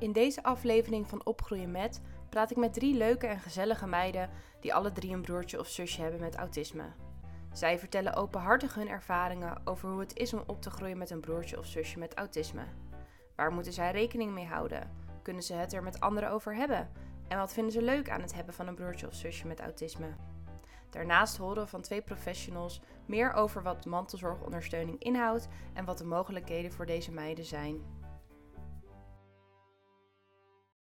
In deze aflevering van Opgroeien met praat ik met drie leuke en gezellige meiden die alle drie een broertje of zusje hebben met autisme. Zij vertellen openhartig hun ervaringen over hoe het is om op te groeien met een broertje of zusje met autisme. Waar moeten zij rekening mee houden? Kunnen ze het er met anderen over hebben? En wat vinden ze leuk aan het hebben van een broertje of zusje met autisme? Daarnaast horen we van twee professionals meer over wat mantelzorgondersteuning inhoudt en wat de mogelijkheden voor deze meiden zijn.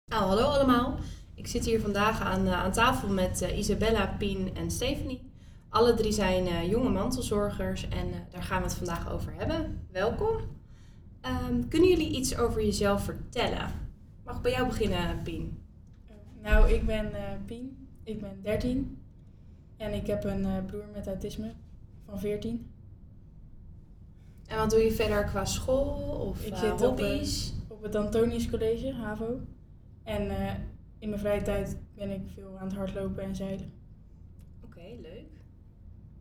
Nou, hallo allemaal. Ik zit hier vandaag aan, uh, aan tafel met uh, Isabella, Pien en Stephanie. Alle drie zijn uh, jonge mantelzorgers en daar gaan we het vandaag over hebben. Welkom. Um, kunnen jullie iets over jezelf vertellen? Mag ik bij jou beginnen, Pien? Nou, ik ben Pien. Ik ben 13. En ik heb een broer met autisme van 14. En wat doe je verder qua school of ik zit hobby's? Op, op het Antonius College, HAVO. En uh, in mijn vrije tijd ben ik veel aan het hardlopen en zeilen. Oké, okay, leuk.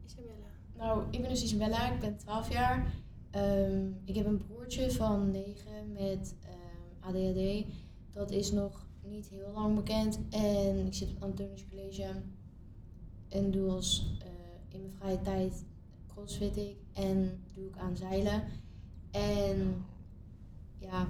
Isabella? Nou, ik ben dus Isabella, ik ben 12 jaar. Um, ik heb een broertje van 9 met um, ADHD. Dat is nog niet heel lang bekend. En ik zit op het Antonius College en doe als uh, in mijn vrije tijd crossfit ik en doe ik aan zeilen. En ja,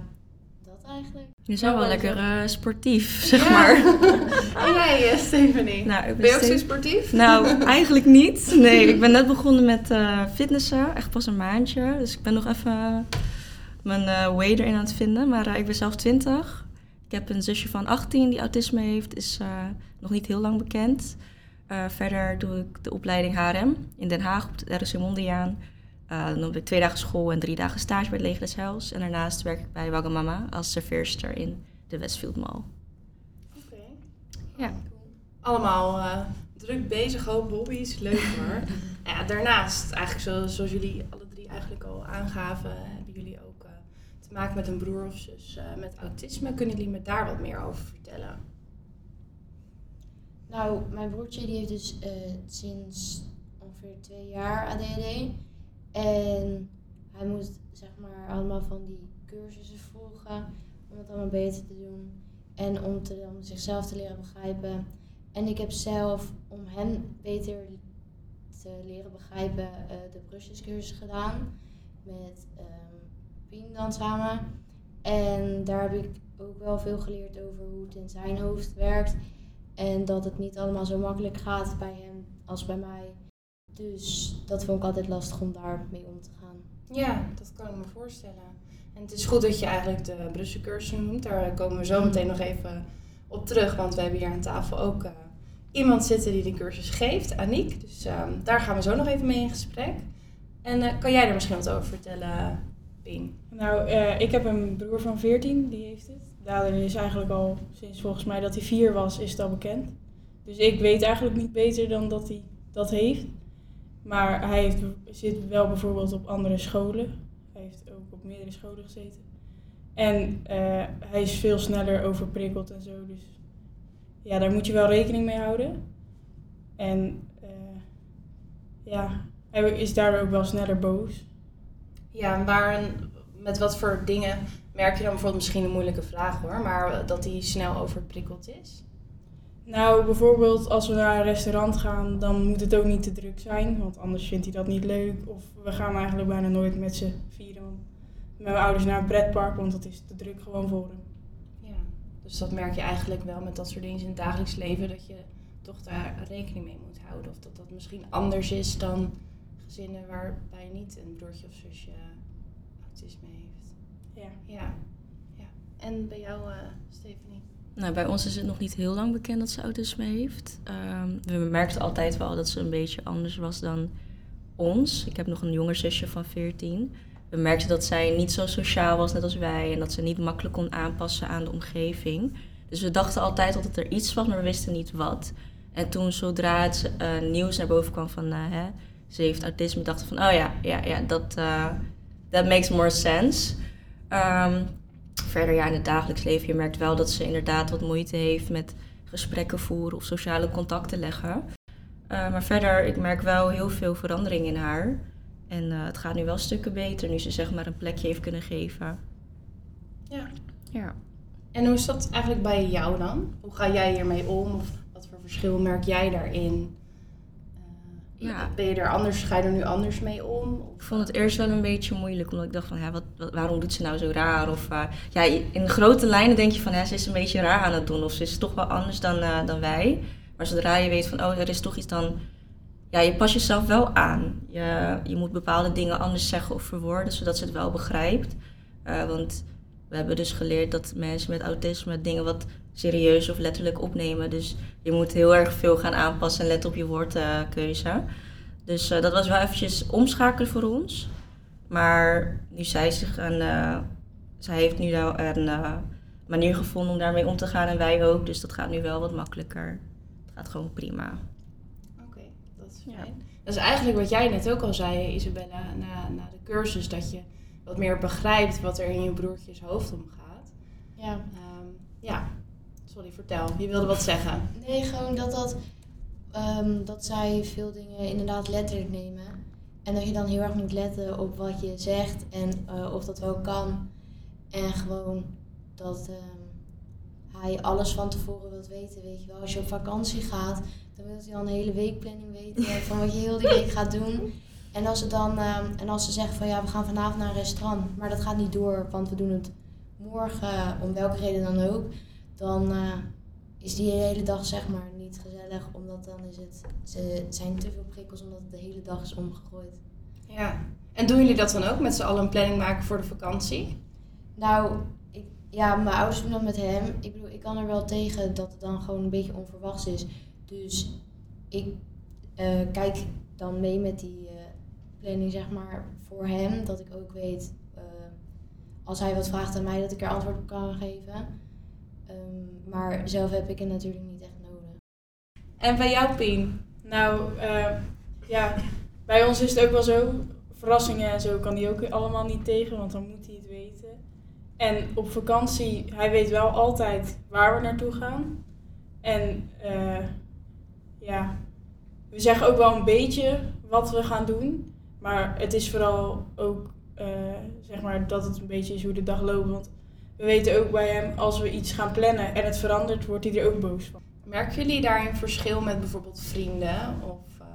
eigenlijk. Je zijn wel lekker uh, sportief, zeg maar. en jij, uh, Stephanie? Nou, ik ben, ben je ook zo sportief? Nou, eigenlijk niet. Nee, ik ben net begonnen met uh, fitnessen. Echt pas een maandje. Dus ik ben nog even mijn uh, way erin aan het vinden. Maar ik ben zelf 20. Ik heb een zusje van 18 die autisme heeft. Is nog niet heel lang bekend. verder doe ik de opleiding HRM in Den Haag op de RSC Mondiaan. Uh, dan heb ik twee dagen school en drie dagen stage bij het Leger des. En daarnaast werk ik bij Wagamama als serveerster in de Westfield Mall. Oké. Okay. Ja. Allemaal uh, druk bezig, hoop hobby's, leuk hoor. ja, daarnaast, eigenlijk zo, zoals jullie alle drie eigenlijk al aangaven, hebben jullie ook uh, te maken met een broer of zus met autisme. Kunnen jullie me daar wat meer over vertellen? Nou, mijn broertje die heeft dus sinds ongeveer twee jaar ADHD. En hij moet zeg maar allemaal van die cursussen volgen om het allemaal beter te doen. En om, te, om zichzelf te leren begrijpen. En ik heb zelf, om hem beter te leren begrijpen, uh, de brusjescursus gedaan. Met um, Pien dan samen. En daar heb ik ook wel veel geleerd over hoe het in zijn hoofd werkt. En dat het niet allemaal zo makkelijk gaat bij hem als bij mij. Dus dat vond ik altijd lastig om daarmee om te gaan. Ja, dat kan ik me voorstellen. En het is goed dat je eigenlijk de Brussel noemt. Daar komen we zo meteen nog even op terug. Want we hebben hier aan tafel ook uh, iemand zitten die de cursus geeft, Aniek. Dus uh, daar gaan we zo nog even mee in gesprek. En uh, kan jij er misschien wat over vertellen, Pien? Nou, uh, ik heb een broer van 14, die heeft het. Dader is eigenlijk al sinds volgens mij dat hij vier was, is het al bekend. Dus ik weet eigenlijk niet beter dan dat hij dat heeft. Maar hij heeft, zit wel bijvoorbeeld op andere scholen. Hij heeft ook op meerdere scholen gezeten. En uh, hij is veel sneller overprikkeld en zo. Dus ja, daar moet je wel rekening mee houden. En uh, ja, hij is daardoor ook wel sneller boos. Ja, maar met wat voor dingen merk je dan bijvoorbeeld misschien een moeilijke vraag hoor, maar dat hij snel overprikkeld is? Nou, bijvoorbeeld als we naar een restaurant gaan, dan moet het ook niet te druk zijn, want anders vindt hij dat niet leuk. Of we gaan eigenlijk bijna nooit met z'n vieren met mijn ouders naar een pretpark, want dat is te druk gewoon voor hem. Ja, dus dat merk je eigenlijk wel met dat soort dingen in het dagelijks leven, dat je toch daar rekening mee moet houden. Of dat dat misschien anders is dan gezinnen waarbij niet een broertje of zusje autisme heeft. Ja. Ja. En bij jou, uh, Stephanie? Nou, bij ons is het nog niet heel lang bekend dat ze autisme heeft. Um, we merkten altijd wel dat ze een beetje anders was dan ons. Ik heb nog een jonger zusje van 14. We merkten dat zij niet zo sociaal was, net als wij. En dat ze niet makkelijk kon aanpassen aan de omgeving. Dus we dachten altijd dat er iets was, maar we wisten niet wat. En toen, zodra het uh, nieuws naar boven kwam van uh, hè, ze heeft autisme, dachten we van, oh ja, ja, ja dat that makes more sense. Um, verder ja, in het dagelijks leven, je merkt wel dat ze inderdaad wat moeite heeft met gesprekken voeren of sociale contacten leggen. Uh, maar verder, ik merk wel heel veel verandering in haar. En uh, het gaat nu wel stukken beter nu ze zeg maar een plekje heeft kunnen geven. Ja. Ja. En hoe is dat eigenlijk bij jou dan? Hoe ga jij hiermee om? Of wat voor verschil merk jij daarin? Ja. Ben je er anders, ga je er nu anders mee om? Ik vond het eerst wel een beetje moeilijk, omdat ik dacht van, ja, wat, wat- waarom doet ze nou zo raar? Of eh, ja, in grote lijnen denk je van, ja, ze is een beetje raar aan het doen. Of ze is toch wel anders dan, eh, dan wij. Maar zodra je weet van, oh, er is toch iets dan... Ja, je past jezelf wel aan. Je, je moet bepaalde dingen anders zeggen of verwoorden, zodat ze het wel begrijpt. Eh, want we hebben dus geleerd dat mensen met autisme dingen wat serieus of letterlijk opnemen. Dus je moet heel erg veel gaan aanpassen en letten op je woordkeuze. Dus eh, dat was wel eventjes omschakelen voor ons. Maar nu zij zich een, eh, zij heeft nu wel een eh, manier gevonden om daarmee om te gaan en wij ook. Dus dat gaat nu wel wat makkelijker. Het gaat gewoon prima. Oké, dat is Ja. fijn. Dat is eigenlijk wat jij net ook al zei, Isabella, na, na de cursus. Dat je wat meer begrijpt wat er in je broertjes hoofd omgaat. Ja. Ehm, ja, sorry, vertel. Je wilde wat zeggen. Nee, gewoon dat, dat, ehm, dat zij veel dingen inderdaad letterlijk nemen. En dat je dan heel erg moet letten op wat je zegt en eh, of dat wel kan. En gewoon dat ehm, hij alles van tevoren wilt weten, weet je wel. Als je op vakantie gaat, dan wil hij al een hele weekplanning weten van wat je heel die week gaat doen. En als, ze dan, ehm, en als ze zeggen van ja, we gaan vanavond naar een restaurant, maar dat gaat niet door, want we doen het morgen, om welke reden dan ook. Dan eh, is die hele dag zeg maar niet gezellig, omdat dan is het, ze zijn te veel prikkels omdat het de hele dag is omgegooid. Ja. En doen jullie dat dan ook, met z'n allen een planning maken voor de vakantie? Nou, ik, ja, mijn ouders doen dat met hem. Ik bedoel, ik kan er wel tegen dat het dan gewoon een beetje onverwachts is. Dus ik eh, kijk dan mee met die eh, planning, zeg maar, voor hem. Dat ik ook weet, als hij wat vraagt aan mij, dat ik er antwoord op kan geven. Ehm, maar zelf heb ik het natuurlijk niet echt nodig. En bij jou, Pien? Nou, eh, ja, bij ons is het ook wel zo. Verrassingen en zo kan hij ook allemaal niet tegen, want dan moet hij het weten. En op vakantie, hij weet wel altijd waar we naartoe gaan. En eh, ja, we zeggen ook wel een beetje wat we gaan doen. Maar het is vooral ook, eh, zeg maar, dat het een beetje is hoe de dag loopt. Want we weten ook bij hem, als we iets gaan plannen en het verandert, wordt hij er ook boos van. Merken jullie daar een verschil met bijvoorbeeld vrienden? Of eh,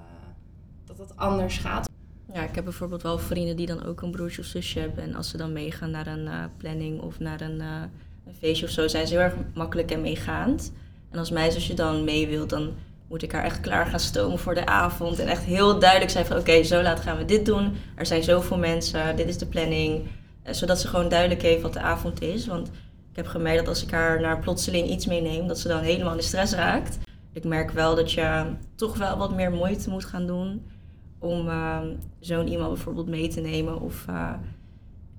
dat het anders gaat? Ja, ik heb bijvoorbeeld wel vrienden die dan ook een broertje of zusje hebben. En als ze dan meegaan naar een eh, planning of naar een, eh, een feestje of zo, zijn ze heel erg makkelijk en meegaand. En als mijn zusje dan mee wil, dan moet ik haar echt klaar gaan stomen voor de avond. En echt heel duidelijk zijn van oké, zo laat gaan we dit doen. Er zijn zoveel mensen, dit is de planning. Eh, zodat ze gewoon duidelijk heeft wat de avond is. Want ik heb gemerkt dat als ik haar naar plotseling iets meeneem, dat ze dan helemaal in de stress raakt. Ik merk wel dat je toch wel wat meer moeite moet gaan doen om ehm, zo'n iemand bijvoorbeeld mee te nemen of eh,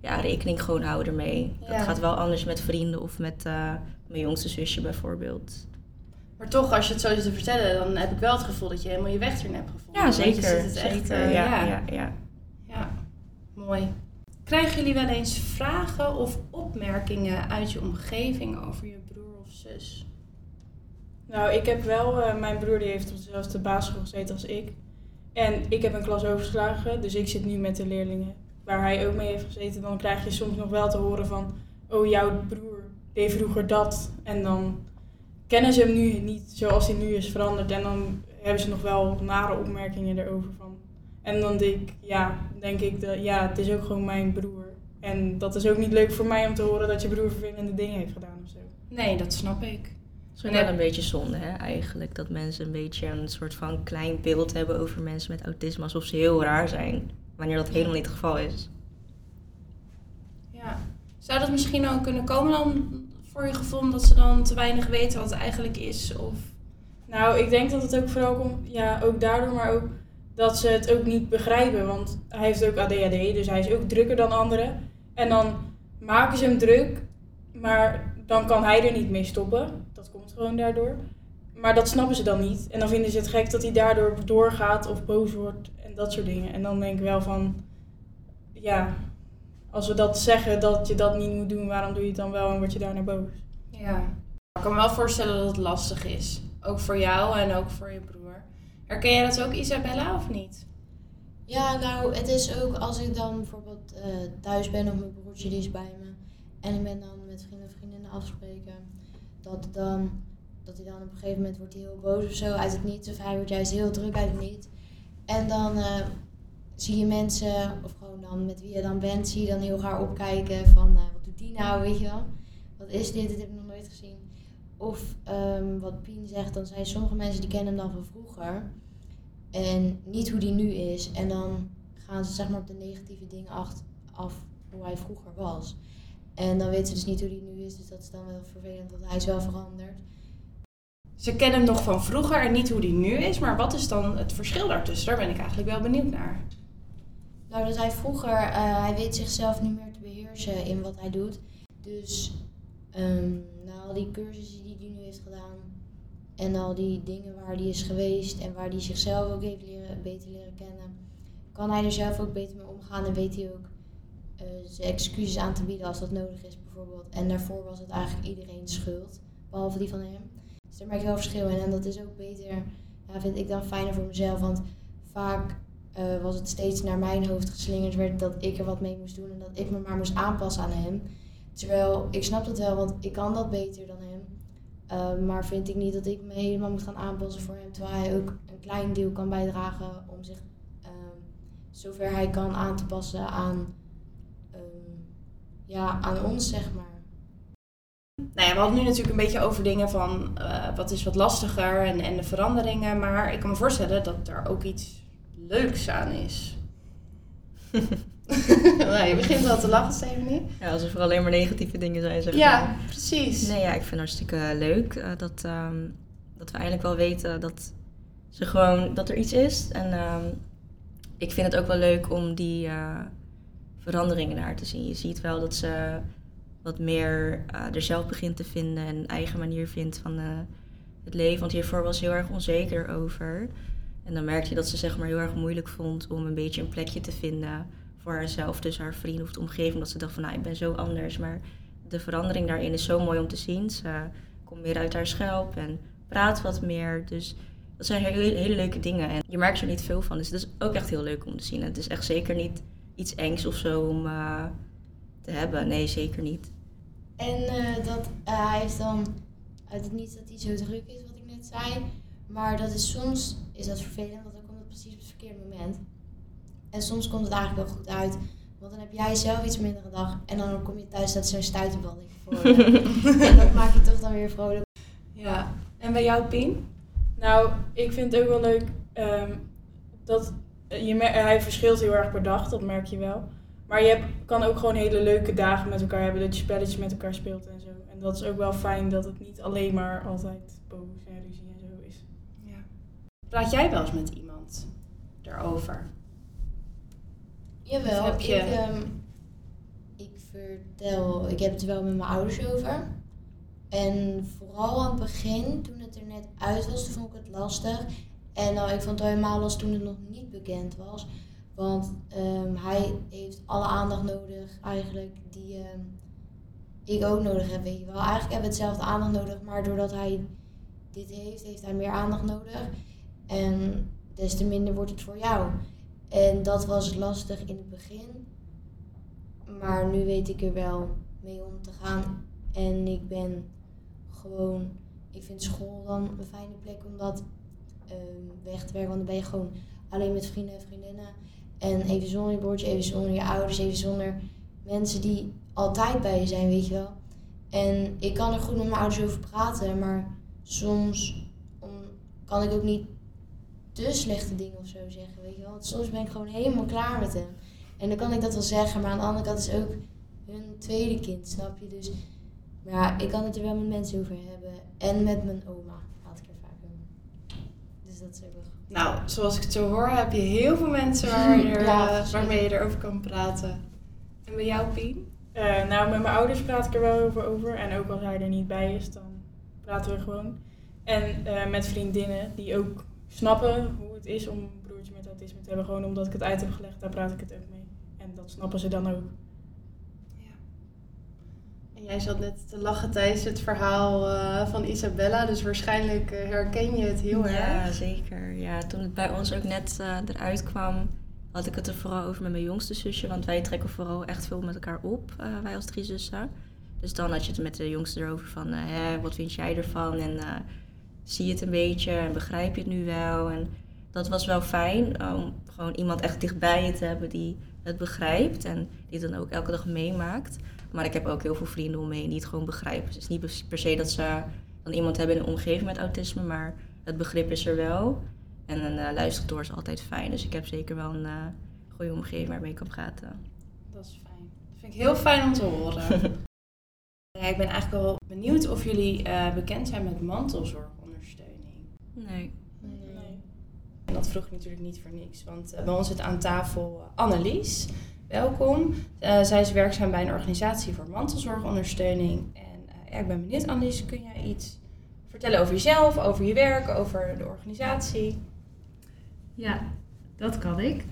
ja, rekening gewoon houden ermee. Ja. Dat gaat wel anders met vrienden of met eh, mijn jongste zusje bijvoorbeeld. Maar toch, als je het zo zit te vertellen, dan heb ik wel het gevoel dat je helemaal je weg erin hebt gevonden. Ja, Want je zeker. zit het echt, zeker. ja, ja. ja. Ja, Ja, mooi. Krijgen jullie wel eens vragen of opmerkingen uit je omgeving over je broer of zus? Nou, ik heb wel, eh, mijn broer die heeft op dezelfde basisschool gezeten als ik. En ik heb een klas overgeslagen, dus ik zit nu met de leerlingen waar hij ook mee heeft gezeten. Dan krijg je soms nog wel te horen van, oh jouw broer deed vroeger dat. En dan kennen ze hem nu niet zoals hij nu is veranderd. En dan hebben ze nog wel nare opmerkingen erover van. En dan denk ik, ja, denk ik, dat, ja, het is ook gewoon mijn broer. En dat is ook niet leuk voor mij om te horen dat je broer vervelende dingen heeft gedaan of zo. Nee, dat snap ik. Het is wel een beetje zonde hè, eigenlijk. Dat mensen een beetje een soort van klein beeld hebben over mensen met autisme. Alsof ze heel raar zijn. Wanneer dat helemaal niet het geval is. Ja. Zou dat misschien ook kunnen komen dan voor je gevoel omdat ze dan te weinig weten wat het eigenlijk is? Of... Nou, ik denk dat het ook vooral komt, ja, ook daardoor, maar ook dat ze het ook niet begrijpen. Want hij heeft ook ADHD, dus hij is ook drukker dan anderen. En dan maken ze hem druk, maar dan kan hij er niet mee stoppen. Dat komt gewoon daardoor. Maar dat snappen ze dan niet. En dan vinden ze het gek dat hij daardoor doorgaat of boos wordt en dat soort dingen. En dan denk ik wel van, ja, als we dat zeggen dat je dat niet moet doen, waarom doe je het dan wel en word je daarna boos? Ja. Ik kan me wel voorstellen dat het lastig is. Ook voor jou en ook voor je broer. Herken jij dat ook, Isabella, of niet? Ja, nou, het is ook als ik dan bijvoorbeeld eh, thuis ben of mijn broertje die is bij me. En ik ben dan met vrienden of vriendinnen afspreken, dat, dan, dat hij dan op een gegeven moment wordt heel boos of zo uit het niets. Of hij wordt juist heel druk uit het niets. En dan eh, zie je mensen, of gewoon dan met wie je dan bent, zie je dan heel raar opkijken van eh, wat doet die nou, weet je wel. Wat is dit? Dit heb ik nog nooit gezien. Of ehm, wat Pien zegt, dan zijn sommige mensen die kennen hem dan van vroeger. En niet hoe die nu is. En dan gaan ze zeg maar op de negatieve dingen acht- af hoe hij vroeger was. En dan weten ze dus niet hoe die nu is. Dus dat is dan wel vervelend, want hij is wel veranderd. Ze kennen hem nog van vroeger en niet hoe die nu is. Maar wat is dan het verschil daartussen? Daar ben ik eigenlijk wel benieuwd naar. Nou, dat hij vroeger, eh, hij weet zichzelf niet meer te beheersen in wat hij doet. Dus ehm na al die cursussen die hij nu heeft gedaan en al die dingen waar hij is geweest en waar hij zichzelf ook heeft leren, beter leren kennen, kan hij er zelf ook beter mee omgaan en weet hij ook eh, zijn excuses aan te bieden als dat nodig is bijvoorbeeld. En daarvoor was het eigenlijk iedereen's schuld, behalve die van hem. Dus daar merk je wel verschil in en dat is ook beter, ja, vind ik dan fijner voor mezelf, want vaak eh, was het steeds naar mijn hoofd geslingerd werd dat ik er wat mee moest doen en dat ik me maar moest aanpassen aan hem. Terwijl ik snap dat wel, want ik kan dat beter dan hem. Eh, maar vind ik niet dat ik me helemaal moet gaan aanpassen voor hem, terwijl hij ook een klein deel kan bijdragen om zich ehm, zover hij kan aan te passen aan, ehm, ja, aan ons, zeg maar. Nou ja, we hadden nu natuurlijk een beetje over dingen van eh, wat is wat lastiger en, en de veranderingen. Maar ik kan me voorstellen dat er ook iets leuks aan is. nou, je begint wel te lachen, Stephanie. Ja, alsof er alleen maar negatieve dingen zijn, zeg maar. Ja, precies. Nee, ja, ik vind het hartstikke leuk eh, dat, ehm, dat we eindelijk wel weten dat, ze gewoon, dat er iets is. En ehm, ik vind het ook wel leuk om die eh, veranderingen naar te zien. Je ziet wel dat ze wat meer eh, er zelf begint te vinden en een eigen manier vindt van het leven. Want hiervoor was ze heel erg onzeker over. En dan merkte je dat ze zeg maar heel erg moeilijk vond om een beetje een plekje te vinden voor haarzelf, dus haar vrienden of de omgeving. Dat ze dacht van, nou, ik ben zo anders. Maar de verandering daarin is zo mooi om te zien. Ze komt meer uit haar schelp en praat wat meer. Dus dat zijn hele, hele leuke dingen. En je merkt er niet veel van. Dus het is ook echt heel leuk om te zien. En het is echt zeker niet iets engs of zo om eh, te hebben. Nee, zeker niet. En eh, dat eh, hij heeft dan het niets dat hij zo druk is, wat ik net zei. Maar dat is soms is dat vervelend, want dan komt het precies op het verkeerde moment. En soms komt het eigenlijk wel goed uit. Want dan heb jij zelf iets mindere dag. En dan kom je thuis, staat zo'n stuiterbal in voor je. en dat maakt je toch dan weer vrolijk. Ja. En bij jou, Pien? Nou, ik vind het ook wel leuk ehm, dat je mer- hij verschilt heel erg per dag, dat merk je wel. Maar je hebt, kan ook gewoon hele leuke dagen met elkaar hebben, dat je spelletjes met elkaar speelt en zo. En dat is ook wel fijn dat het niet alleen maar altijd boos en ruzie en zo is. Ja. Praat jij wel eens met iemand daarover? Jawel, heb je- ik, ehm, ik vertel, ik heb het er wel met mijn ouders over. En vooral aan het begin, toen het er net uit was, toen vond ik het lastig. En nou, ik vond het al helemaal lastig toen het nog niet bekend was. Want ehm, hij heeft alle aandacht nodig eigenlijk die ehm, ik ook nodig heb, weet je wel. Eigenlijk hebben we hetzelfde aandacht nodig, maar doordat hij dit heeft, heeft hij meer aandacht nodig. En des te minder wordt het voor jou. En dat was lastig in het begin. Maar nu weet ik er wel mee om te gaan. En ik ben gewoon, ik vind school dan een fijne plek om dat ehm, weg te werken. Want dan ben je gewoon alleen met vrienden en vriendinnen. En even zonder je broertje, even zonder je ouders, even zonder mensen die altijd bij je zijn, weet je wel. En ik kan er goed met mijn ouders over praten, maar soms om, kan ik ook niet te slechte dingen of zo zeggen, weet je wel. Want soms ben ik gewoon helemaal klaar met hem. En dan kan ik dat wel zeggen, maar aan de andere kant is ook hun tweede kind, snap je? Dus maar ja, ik kan het er wel met mensen over hebben. En met mijn oma praat ik er vaak over. Dus dat is ook wel goed. Nou, zoals ik het zo hoor, heb je heel veel mensen waar je er, Ja, eh, waarmee je erover kan praten. En bij jou, Pien? Eh, nou, met mijn ouders praat ik er wel over, over. En ook als hij er niet bij is, dan praten we gewoon. En eh, met vriendinnen die ook snappen hoe het is om een broertje met autisme te hebben. Gewoon omdat ik het uit heb gelegd, daar praat ik het ook mee. En dat snappen ze dan ook. En jij zat net te lachen tijdens het verhaal eh, van Isabella, dus waarschijnlijk eh, herken je het heel erg. Ja, zeker. Ja, toen het bij ons ook net eh, eruit kwam, had ik het er vooral over met mijn jongste zusje. Want wij trekken vooral echt veel met elkaar op, eh, wij als drie zussen. Dus dan had je het met de jongste erover van, hè, wat vind jij ervan? En eh, zie je het een beetje en begrijp je het nu wel? En dat was wel fijn om gewoon iemand echt dichtbij je te hebben die het begrijpt en die het dan ook elke dag meemaakt. Maar ik heb ook heel veel vrienden om me heen die het gewoon begrijpen. Dus het is niet per se dat ze dan iemand hebben in een omgeving met autisme, maar het begrip is er wel. En een uh, luisterdoor is altijd fijn. Dus ik heb zeker wel een uh, goede omgeving waarmee ik kan praten. Dat is fijn. Dat vind ik heel fijn om te horen. ja, ik ben eigenlijk wel benieuwd of jullie uh, bekend zijn met mantelzorgondersteuning. Nee. nee. En dat vroeg ik natuurlijk niet voor niks. Want bij ons zit aan tafel Annelies. Welkom. zij is werkzaam bij een organisatie voor mantelzorgondersteuning. En ja, ik ben benieuwd, Annelies, kun jij iets vertellen over jezelf, over je werk, over de organisatie? Ja, dat kan ik.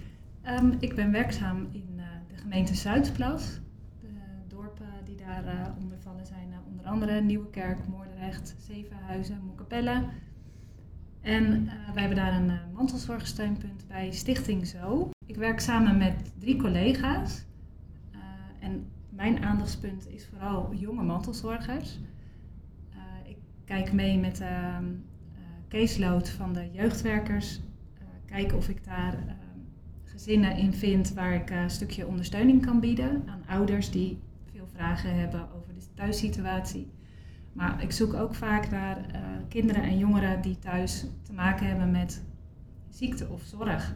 Um, ik ben werkzaam in uh, de gemeente Zuidplas. De dorpen die daar uh, onder vallen zijn uh, onder andere Nieuwekerk, Moordrecht, Zevenhuizen, Moekapelle. En wij hebben daar een mantelzorgsteunpunt bij Stichting Zo. Ik werk samen met drie collega's. en mijn aandachtspunt is vooral jonge mantelzorgers. ik kijk mee met de ehm, caseload van de jeugdwerkers kijken of ik daar uh, gezinnen in vind waar ik een stukje ondersteuning kan bieden aan ouders die veel vragen hebben over de thuissituatie. Maar ik zoek ook vaak naar uh, kinderen en jongeren die thuis te maken hebben met ziekte of zorg.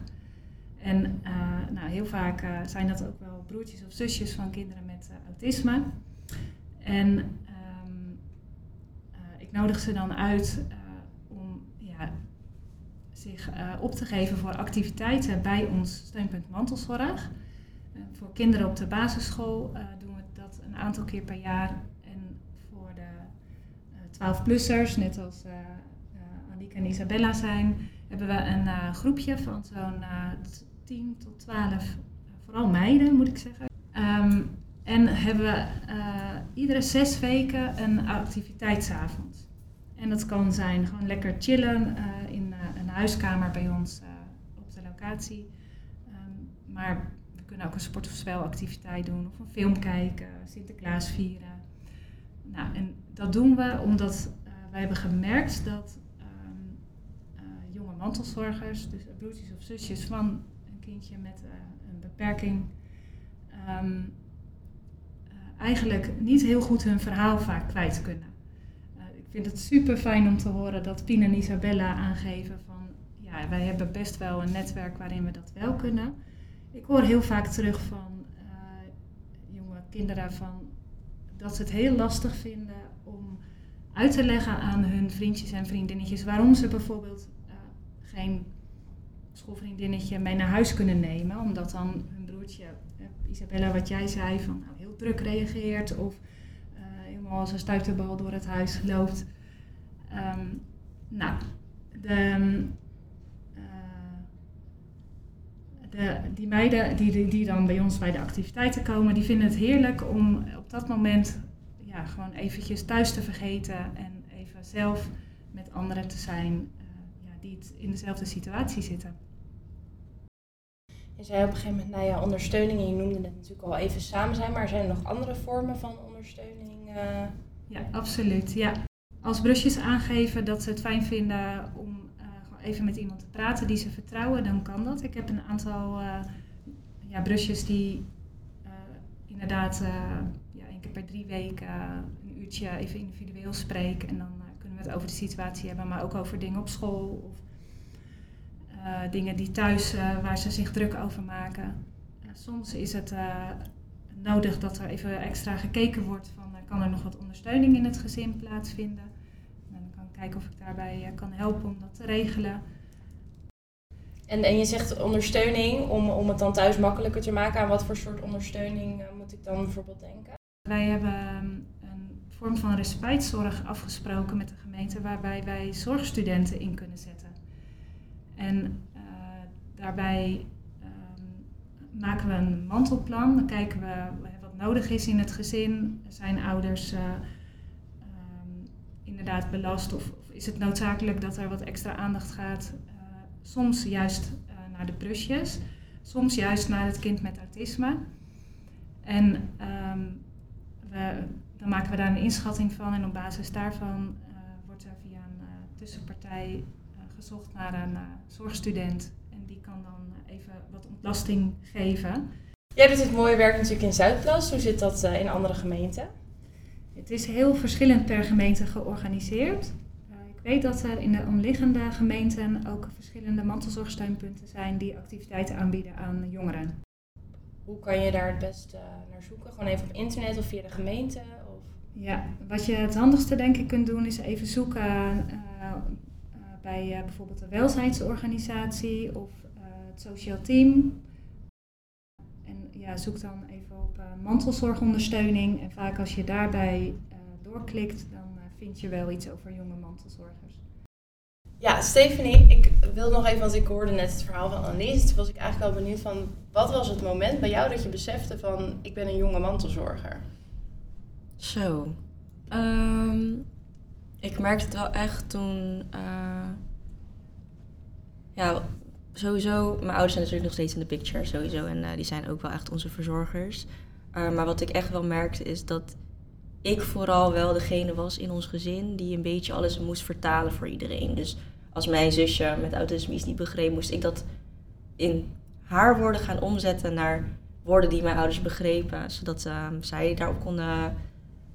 En nou, heel vaak zijn dat ook wel broertjes of zusjes van kinderen met autisme. En um, ik nodig ze dan uit zich uh, op te geven voor activiteiten bij ons steunpunt mantelzorg. Voor kinderen op de basisschool doen we dat een aantal keer per jaar. En voor de 12-plussers, net als Annieke en Isabella zijn, hebben we een groepje van zo'n 10 tot 12, vooral meiden moet ik zeggen. Um, en hebben we iedere zes weken een activiteitsavond. En dat kan zijn gewoon lekker chillen in huiskamer bij ons uh, op de locatie. Um, maar we kunnen ook een sport- of spelactiviteit doen, of een film kijken, Sinterklaas vieren. Nou, en dat doen we omdat uh, wij hebben gemerkt dat um, uh, jonge mantelzorgers, dus broertjes of zusjes van een kindje met een beperking, um, eigenlijk niet heel goed hun verhaal vaak kwijt kunnen. ik vind het super fijn om te horen dat Pien en Isabella aangeven van ja, wij hebben best wel een netwerk waarin we dat wel kunnen. Ik hoor heel vaak terug van jonge kinderen van, dat ze het heel lastig vinden uit te leggen aan hun vriendjes en vriendinnetjes waarom ze bijvoorbeeld uh, geen schoolvriendinnetje mee naar huis kunnen nemen. Omdat dan hun broertje, uh, Isabella, wat jij zei, van nou, heel druk reageert of helemaal als een stuiterbal door het huis loopt. Um, nou, de, de, die meiden die, die, die, dan bij ons bij de activiteiten komen, die vinden het heerlijk om op dat moment ja, gewoon eventjes thuis te vergeten en even zelf met anderen te zijn uh, ja, die in dezelfde situatie zitten. Je zei op een gegeven moment, nou ja, ondersteuning, en je noemde het natuurlijk al even samen zijn, maar zijn er nog andere vormen van ondersteuning? Uh... Ja, absoluut. Ja. Als brusjes aangeven dat ze het fijn vinden om even met iemand te praten die ze vertrouwen, dan kan dat. Ik heb een aantal ja, brusjes die inderdaad per drie weken een uurtje even individueel spreken. En dan kunnen we het over de situatie hebben, maar ook over dingen op school of dingen die thuis waar ze zich druk over maken. soms is het nodig dat er even extra gekeken wordt van kan er nog wat ondersteuning in het gezin plaatsvinden kijken of ik daarbij eh, kan helpen om dat te regelen. En, en je zegt ondersteuning om, om het dan thuis makkelijker te maken. Aan wat voor soort ondersteuning moet ik dan bijvoorbeeld denken? Wij hebben ehm, een vorm van respijtzorg afgesproken met de gemeente waarbij wij zorgstudenten in kunnen zetten. En uh, daarbij um, maken we een mantelplan. Dan kijken we wat nodig is in het gezin. Zijn ouders uh, inderdaad belast? Of, is het noodzakelijk dat er wat extra aandacht gaat? Soms juist naar de brusjes, soms juist naar het kind met autisme. En we, dan maken we daar een inschatting van en op basis daarvan uh, wordt er via een uh, tussenpartij gezocht naar een zorgstudent. En die kan dan even wat ontlasting geven. Jij doet het mooie werk natuurlijk in Zuidplas. Hoe zit dat in andere gemeenten? Het is heel verschillend per gemeente georganiseerd. ik weet dat er in de omliggende gemeenten ook verschillende mantelzorgsteunpunten zijn die activiteiten aanbieden aan jongeren. Hoe kan je daar het beste naar zoeken? Gewoon even op internet of via de gemeente? Of? Ja, wat je het handigste denk ik kunt doen is even zoeken uh, bij uh, bijvoorbeeld de welzijnsorganisatie of het sociaal team. En ja, zoek dan even op mantelzorgondersteuning. En vaak als je daarbij doorklikt, dan vind je wel iets over jonge mantelzorgers. Ja, Stephanie, ik wil nog even, want ik hoorde net het verhaal van Annelies. Toen was ik eigenlijk wel benieuwd van, wat was het moment bij jou dat je besefte van, ik ben een jonge mantelzorger? Zo. Ehm, ik merkte het wel echt toen, uh, ja, sowieso, mijn ouders zijn natuurlijk nog steeds in de picture, sowieso. En uh, die zijn ook wel echt onze verzorgers. Uh, maar wat ik echt wel merkte is dat ik vooral wel degene was in ons gezin die een beetje alles moest vertalen voor iedereen. Dus als mijn zusje met autisme iets niet begreep, moest ik dat in haar woorden gaan omzetten naar woorden die mijn ouders begrepen. Zodat um, zij daarop konden.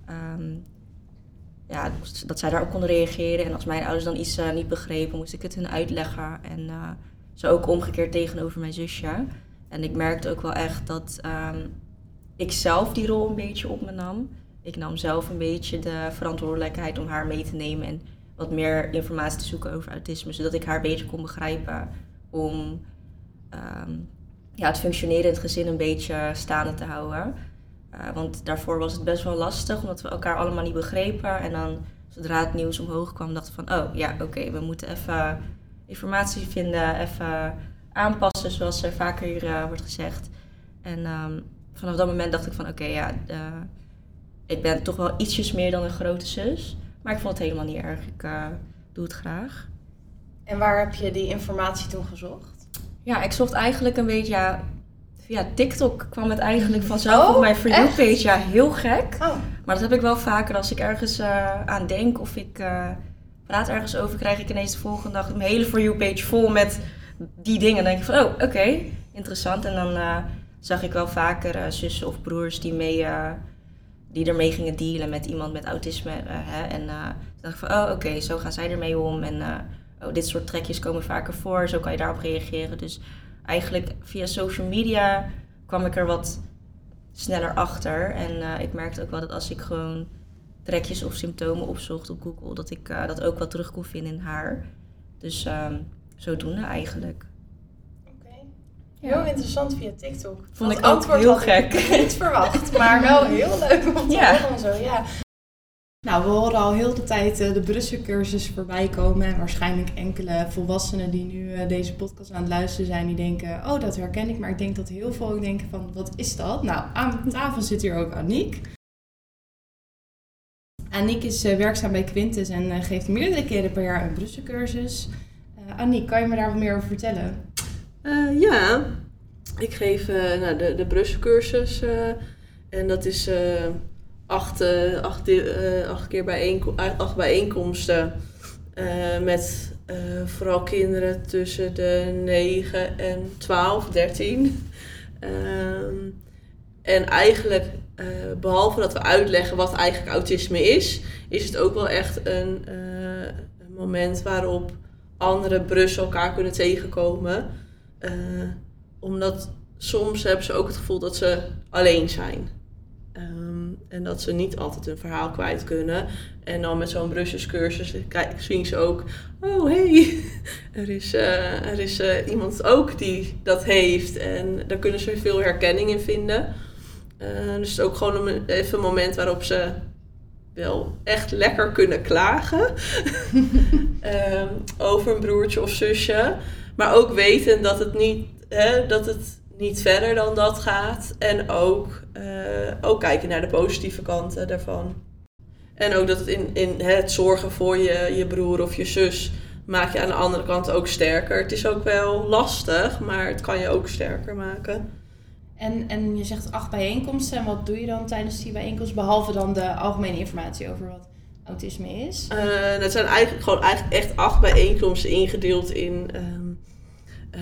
Um, ja, dat zij daarop konden reageren. En als mijn ouders dan iets uh, niet begrepen, moest ik het hun uitleggen. En uh, zo ook omgekeerd tegenover mijn zusje. En ik merkte ook wel echt dat um, ik zelf die rol een beetje op me nam. Ik nam zelf een beetje de verantwoordelijkheid om haar mee te nemen en wat meer informatie te zoeken over autisme, zodat ik haar beter kon begrijpen om um, ja, het functioneren in het gezin een beetje staande te houden. Uh, want daarvoor was het best wel lastig, omdat we elkaar allemaal niet begrepen. En dan, zodra het nieuws omhoog kwam, dachten we van, oh ja, oké, we moeten even informatie vinden, even aanpassen, zoals er vaker hier uh, wordt gezegd. En um, vanaf dat moment dacht ik van, oké, ja, ik ben toch wel ietsjes meer dan een grote zus. Maar ik vond het helemaal niet erg. Ik uh, doe het graag. En waar heb je die informatie toen gezocht? Ja, ik zocht eigenlijk een beetje... Ja, via TikTok kwam het eigenlijk vanzelf oh, op mijn For You page. Ja, heel gek. Oh. Maar dat heb ik wel vaker als ik ergens uh, aan denk of ik uh, praat ergens over, krijg ik ineens de volgende dag mijn hele For You page vol met die dingen. Dan denk ik van, oh, oké, okay, interessant. En dan zag ik wel vaker zussen of broers die mee die ermee gingen dealen met iemand met autisme. Uh, hè, en uh, toen dacht ik van, oh oké, zo gaan zij ermee om. En uh, oh, dit soort trekjes komen vaker voor, zo kan je daarop reageren. Dus eigenlijk via social media kwam ik er wat sneller achter. En ik merkte ook wel dat als ik gewoon trekjes of symptomen opzocht op Google, dat ik dat ook wat terug kon vinden in haar. Dus um, zodoende eigenlijk. Heel interessant via TikTok. Vond ik ook heel gek. Ik niet verwacht, maar wel heel leuk om te ja. horen zo. Ja. Nou, we horen al heel de tijd uh, de Brussel-cursus voorbij komen. En waarschijnlijk enkele volwassenen die nu uh, deze podcast aan het luisteren zijn, die denken, oh, dat herken ik. Maar ik denk dat heel veel ook denken van, wat is dat? Nou, aan tafel zit hier ook Aniek. Aniek is uh, werkzaam bij Quintus en geeft meerdere keren per jaar een Brussel-cursus. Aniek, kan je me daar wat meer over vertellen? Uh, ja, ik geef uh, nou, de, de. Uh, en dat is acht, acht, acht keer bijeenko acht bijeenkomsten. met vooral kinderen tussen de 9 en 12, 13. en eigenlijk, behalve dat we uitleggen wat eigenlijk autisme is, is het ook wel echt een, een moment waarop andere Brussel elkaar kunnen tegenkomen. Uh, omdat soms hebben ze ook het gevoel dat ze alleen zijn. Um, en dat ze niet altijd hun verhaal kwijt kunnen. En dan met zo'n Brusselscursus zien ze ook... Oh, hey, er is, uh, er is uh, iemand ook die dat heeft. En daar kunnen ze veel herkenning in vinden. dus het is ook gewoon een, even een moment waarop ze wel echt lekker kunnen klagen. um, over een broertje of zusje. Maar ook weten dat het niet, hè, dat het niet verder dan dat gaat. En ook, uh, ook kijken naar de positieve kanten daarvan. En ook dat het in, in het zorgen voor je, je broer of je zus maak je aan de andere kant ook sterker. Het is ook wel lastig, maar het kan je ook sterker maken. En, en je zegt acht bijeenkomsten. En wat doe je dan tijdens die bijeenkomst? Behalve dan de algemene informatie over wat autisme is. Uh, dat zijn eigenlijk gewoon eigenlijk echt acht bijeenkomsten ingedeeld in ehm, eh,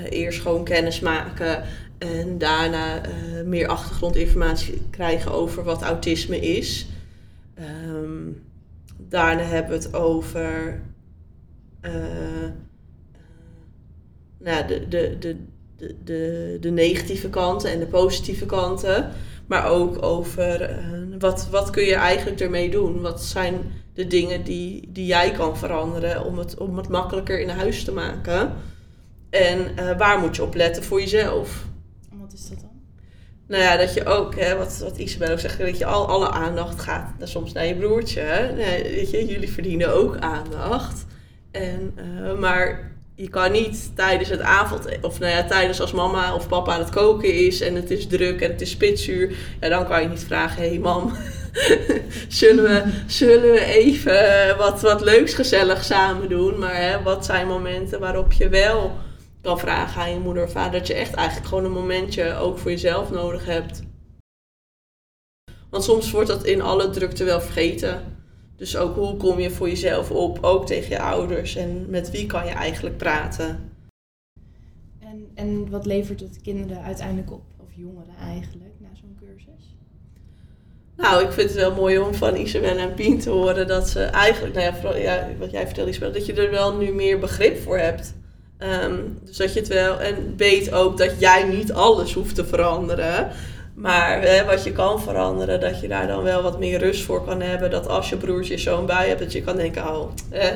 eerst gewoon kennis maken en daarna eh, meer achtergrondinformatie krijgen over wat autisme is. Ehm, daarna hebben we het over nou, de, de, de, de, de, de negatieve kanten en de positieve kanten. Maar ook over wat, wat kun je eigenlijk ermee doen? Wat zijn de dingen die, die jij kan veranderen om het, om het makkelijker in huis te maken. En uh, waar moet je op letten voor jezelf? wat is dat dan? Nou ja, dat je ook, hè, wat, wat Isabel ook zegt, dat je al alle aandacht gaat naar, soms naar je broertje. Hè? Nee, weet je, jullie verdienen ook aandacht. En, uh, maar je kan niet tijdens het avond, of nou ja, tijdens als mama of papa aan het koken is en het is druk en het is spitsuur, ja, dan kan je niet vragen, hé hey, mam, zullen, we, zullen we even wat, wat leuks gezellig samen doen? Maar hè, wat zijn momenten waarop je wel kan vragen aan je moeder of vader dat je echt eigenlijk gewoon een momentje ook voor jezelf nodig hebt? Want soms wordt dat in alle drukte wel vergeten. Dus ook hoe kom je voor jezelf op, ook tegen je ouders en met wie kan je eigenlijk praten. En, en wat levert het kinderen uiteindelijk op, of jongeren eigenlijk, na zo'n cursus? Nou, ik vind het wel mooi om van Isabel en Pien te horen dat ze eigenlijk, nou ja, vooral, ja wat jij vertelde Isabel, dat je er wel nu meer begrip voor hebt. Ehm, dus dat je het wel, en weet ook dat jij niet alles hoeft te veranderen. Maar hè, wat je kan veranderen, dat je daar dan wel wat meer rust voor kan hebben. Dat als je broertje je zoon bij hebt, dat je kan denken, oh, hè,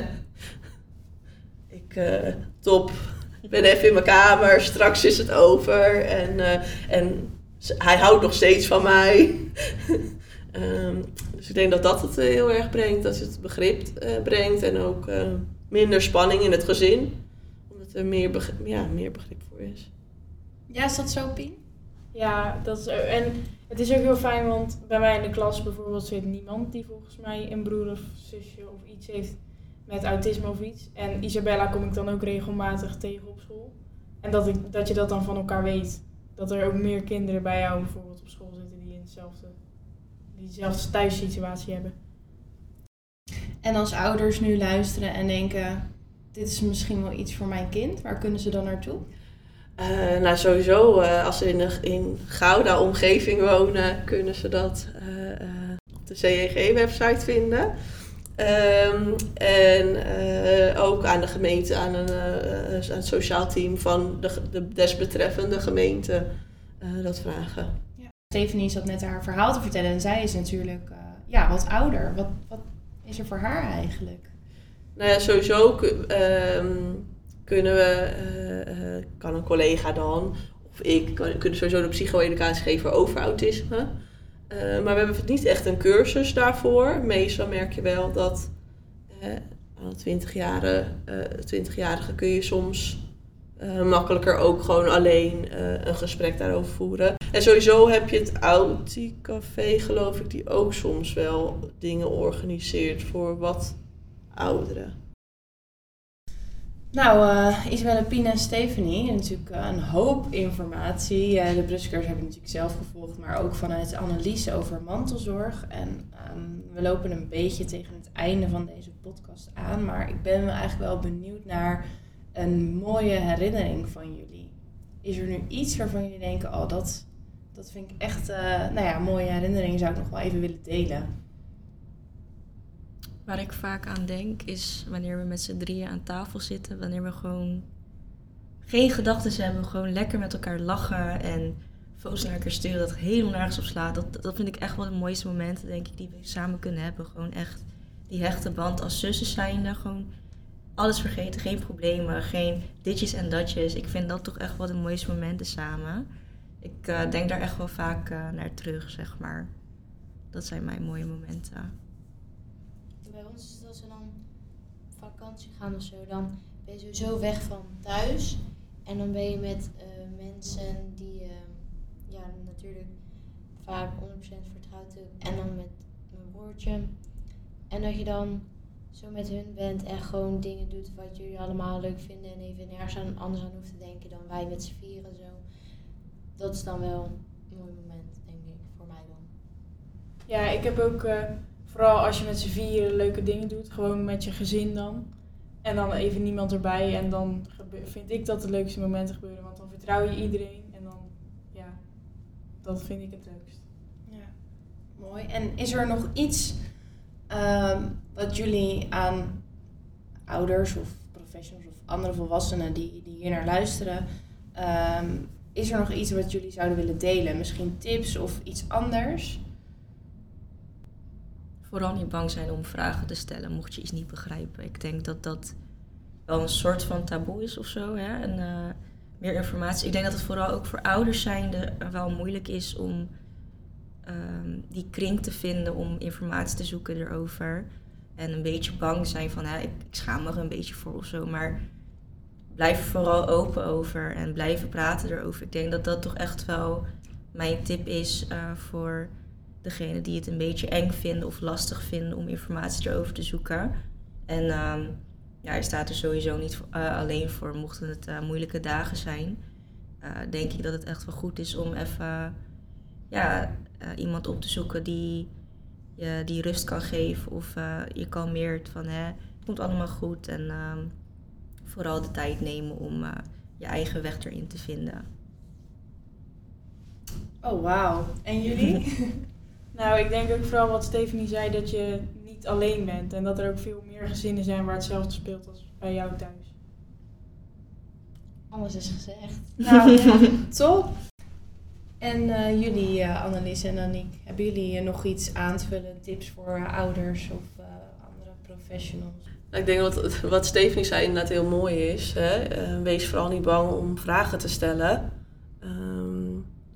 ik, uh, top, ik ben even in mijn kamer, straks is het over. En, uh, en hij houdt nog steeds van mij. um, dus ik denk dat dat het heel erg brengt, dat het begrip brengt en ook minder spanning in het gezin. Er meer begrip, ja, meer begrip voor is. Ja, is dat zo, Pien? Ja, dat is, en het is ook heel fijn, want bij mij in de klas bijvoorbeeld zit niemand die volgens mij een broer of zusje of iets heeft met autisme of iets. En Isabella kom ik dan ook regelmatig tegen op school. En dat, ik, dat je dat dan van elkaar weet. Dat er ook meer kinderen bij jou bijvoorbeeld op school zitten die in hetzelfde, die dezelfde thuissituatie hebben. En als ouders nu luisteren en denken, dit is misschien wel iets voor mijn kind, waar kunnen ze dan naartoe? Uh, nou, sowieso, uh, als ze in, de, in Gouda-omgeving wonen, kunnen ze dat uh, op de CEG-website vinden. Um, en ook aan de gemeente, aan, een, aan het sociaal team van de, de desbetreffende gemeente dat vragen. Ja. Stephanie zat net haar verhaal te vertellen en zij is natuurlijk ja, wat ouder. Wat, wat is er voor haar eigenlijk? Nou ja, sowieso um, kunnen we, uh, uh, kan een collega dan, of ik, kunnen sowieso de psycho-educatie geven over autisme. Uh, maar we hebben niet echt een cursus daarvoor. Meestal merk je wel dat aan 20-jarigen 20 kun je soms makkelijker ook gewoon alleen een gesprek daarover voeren. En sowieso heb je het Audi-café, geloof ik, die ook soms wel dingen organiseert voor wat ouderen. Nou, uh, Isabelle, Pien en Stephanie, natuurlijk uh, een hoop informatie. Uh, de bruskers heb ik natuurlijk zelf gevolgd, maar ook vanuit analyse over mantelzorg. En um, we lopen een beetje tegen het einde van deze podcast aan, maar ik ben eigenlijk wel benieuwd naar een mooie herinnering van jullie. Is er nu iets waarvan jullie denken, oh dat, dat vind ik echt, nou ja, mooie herinnering, zou ik nog wel even willen delen? Waar ik vaak aan denk is wanneer we met z'n drieën aan tafel zitten, wanneer we gewoon geen gedachten hebben, gewoon lekker met elkaar lachen en foto's naar elkaar sturen dat helemaal nergens op slaat. Dat, dat vind ik echt wel de mooiste momenten, denk ik, die we samen kunnen hebben. Gewoon echt die hechte band als zussen zijnde, gewoon alles vergeten, geen problemen, geen ditjes en datjes. Ik vind dat toch echt wel de mooiste momenten samen. Ik uh, denk daar echt wel vaak uh, naar terug, zeg maar. Dat zijn mijn mooie momenten bij ons is het als we dan op vakantie gaan of zo, dan ben je sowieso weg van thuis. En dan ben je met uh, mensen die uh, ja, natuurlijk vaak 100% vertrouwd hebt. En dan met mijn broertje. En dat je dan zo met hun bent en gewoon dingen doet wat jullie allemaal leuk vinden. En even nergens aan, anders aan hoeft te denken dan wij met z'n vieren zo. Dat is dan wel mooi moment, denk ik, voor mij dan. Ja, ik heb ook, eh, vooral als je met z'n vieren leuke dingen doet, gewoon met je gezin dan. En dan even niemand erbij en dan vind ik dat de leukste momenten gebeuren. Want dan vertrouw je iedereen en dan, ja, dat vind ik het leukst. Ja, mooi. En is er nog iets ehm, wat jullie aan ouders of professionals of andere volwassenen die, die hier naar luisteren, ehm, is er nog iets wat jullie zouden willen delen? Misschien tips of iets anders? Vooral niet bang zijn om vragen te stellen mocht je iets niet begrijpen. Ik denk dat dat wel een soort van taboe is of zo. Hè? En, eh, meer informatie. Ik denk dat het vooral ook voor ouders zijnde wel moeilijk is om ehm, die kring te vinden om informatie te zoeken erover. En een beetje bang zijn van, hè, ik, ik schaam me er een beetje voor of zo. Maar blijf er vooral open over en blijven praten erover. Ik denk dat dat toch echt wel mijn tip is eh, voor degene die het een beetje eng vinden of lastig vinden om informatie erover te zoeken. En ehm, ja, je staat er sowieso niet eh, alleen voor, mochten het eh, moeilijke dagen zijn. eh, denk ik dat het echt wel goed is om even ja, iemand op te zoeken die je die rust kan geven of je kalmeert van hè, het komt allemaal goed. En ehm, vooral de tijd nemen om je eigen weg erin te vinden. Oh, wauw. En jullie? Nou, ik denk ook vooral wat Stephanie zei, dat je niet alleen bent. En dat er ook veel meer gezinnen zijn waar hetzelfde speelt als bij jou thuis. Alles is gezegd. Nou, top. En eh, jullie, eh, Annelies en Aniek, hebben jullie eh, nog iets aan te vullen? Tips voor ouders of eh, andere professionals? Nou, ik denk dat wat Stephanie zei inderdaad heel mooi is. Hè? Eh, wees vooral niet bang om vragen te stellen. Ehm,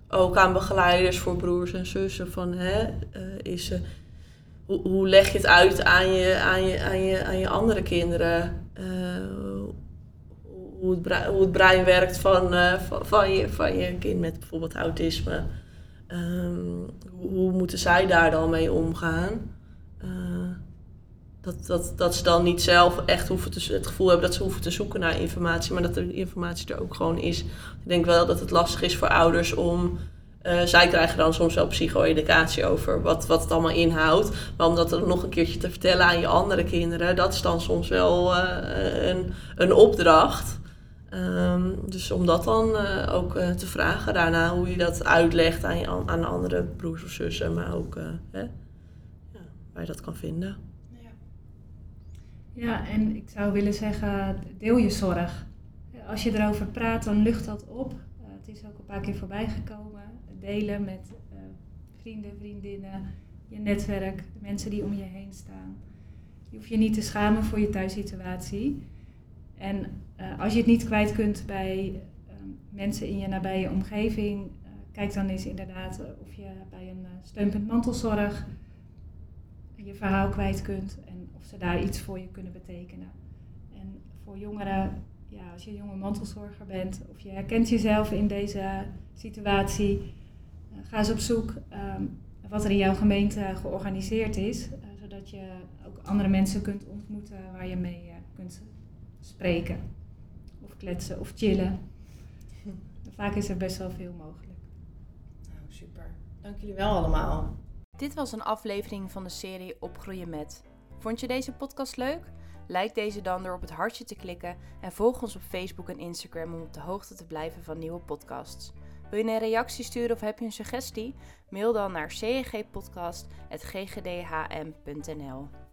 ook aan begeleiders voor broers en zussen. Van, hè, eh, is, eh, hoe, hoe leg je het uit aan je, aan je, aan je, aan je andere kinderen? Eh, hoe, het brein, hoe het brein werkt van, van, van, je, van je kind met bijvoorbeeld autisme. Ehm, hoe moeten zij daar dan mee omgaan? Dat, dat, dat ze dan niet zelf echt hoeven te, het gevoel hebben dat ze hoeven te zoeken naar informatie, maar dat de informatie er ook gewoon is. Ik denk wel dat het lastig is voor ouders om. eh, zij krijgen dan soms wel psycho-educatie over wat, wat het allemaal inhoudt. Maar om dat dan nog een keertje te vertellen aan je andere kinderen, dat is dan soms wel eh, een, een opdracht. Ehm, dus om dat dan eh, ook te vragen daarna, hoe je dat uitlegt aan, je, aan andere broers of zussen, maar ook hè, ja, waar je dat kan vinden. Ja, en ik zou willen zeggen, deel je zorg. Als je erover praat, dan lucht dat op. Eh, het is ook een paar keer voorbij gekomen. Delen met eh, vrienden, vriendinnen, je netwerk, de mensen die om je heen staan. Je hoeft je niet te schamen voor je thuissituatie. En eh, als je het niet kwijt kunt bij mensen in je nabije omgeving, kijk dan eens inderdaad of je bij een steunpunt mantelzorg je verhaal kwijt kunt en of ze daar iets voor je kunnen betekenen. En voor jongeren, ja, als je een jonge mantelzorger bent of je herkent jezelf in deze situatie, eh, ga eens op zoek ehm, wat er in jouw gemeente georganiseerd is, eh, zodat je ook andere mensen kunt ontmoeten waar je mee eh, kunt spreken of kletsen of chillen. Vaak is er best wel veel mogelijk. Nou, super. Dank jullie wel allemaal. Dit was een aflevering van de serie Opgroeien met. Vond je deze podcast leuk? Like deze dan door op het hartje te klikken en volg ons op Facebook en Instagram om op de hoogte te blijven van nieuwe podcasts. Wil je een reactie sturen of heb je een suggestie? Mail dan naar cggpodcast.ggdhm.nl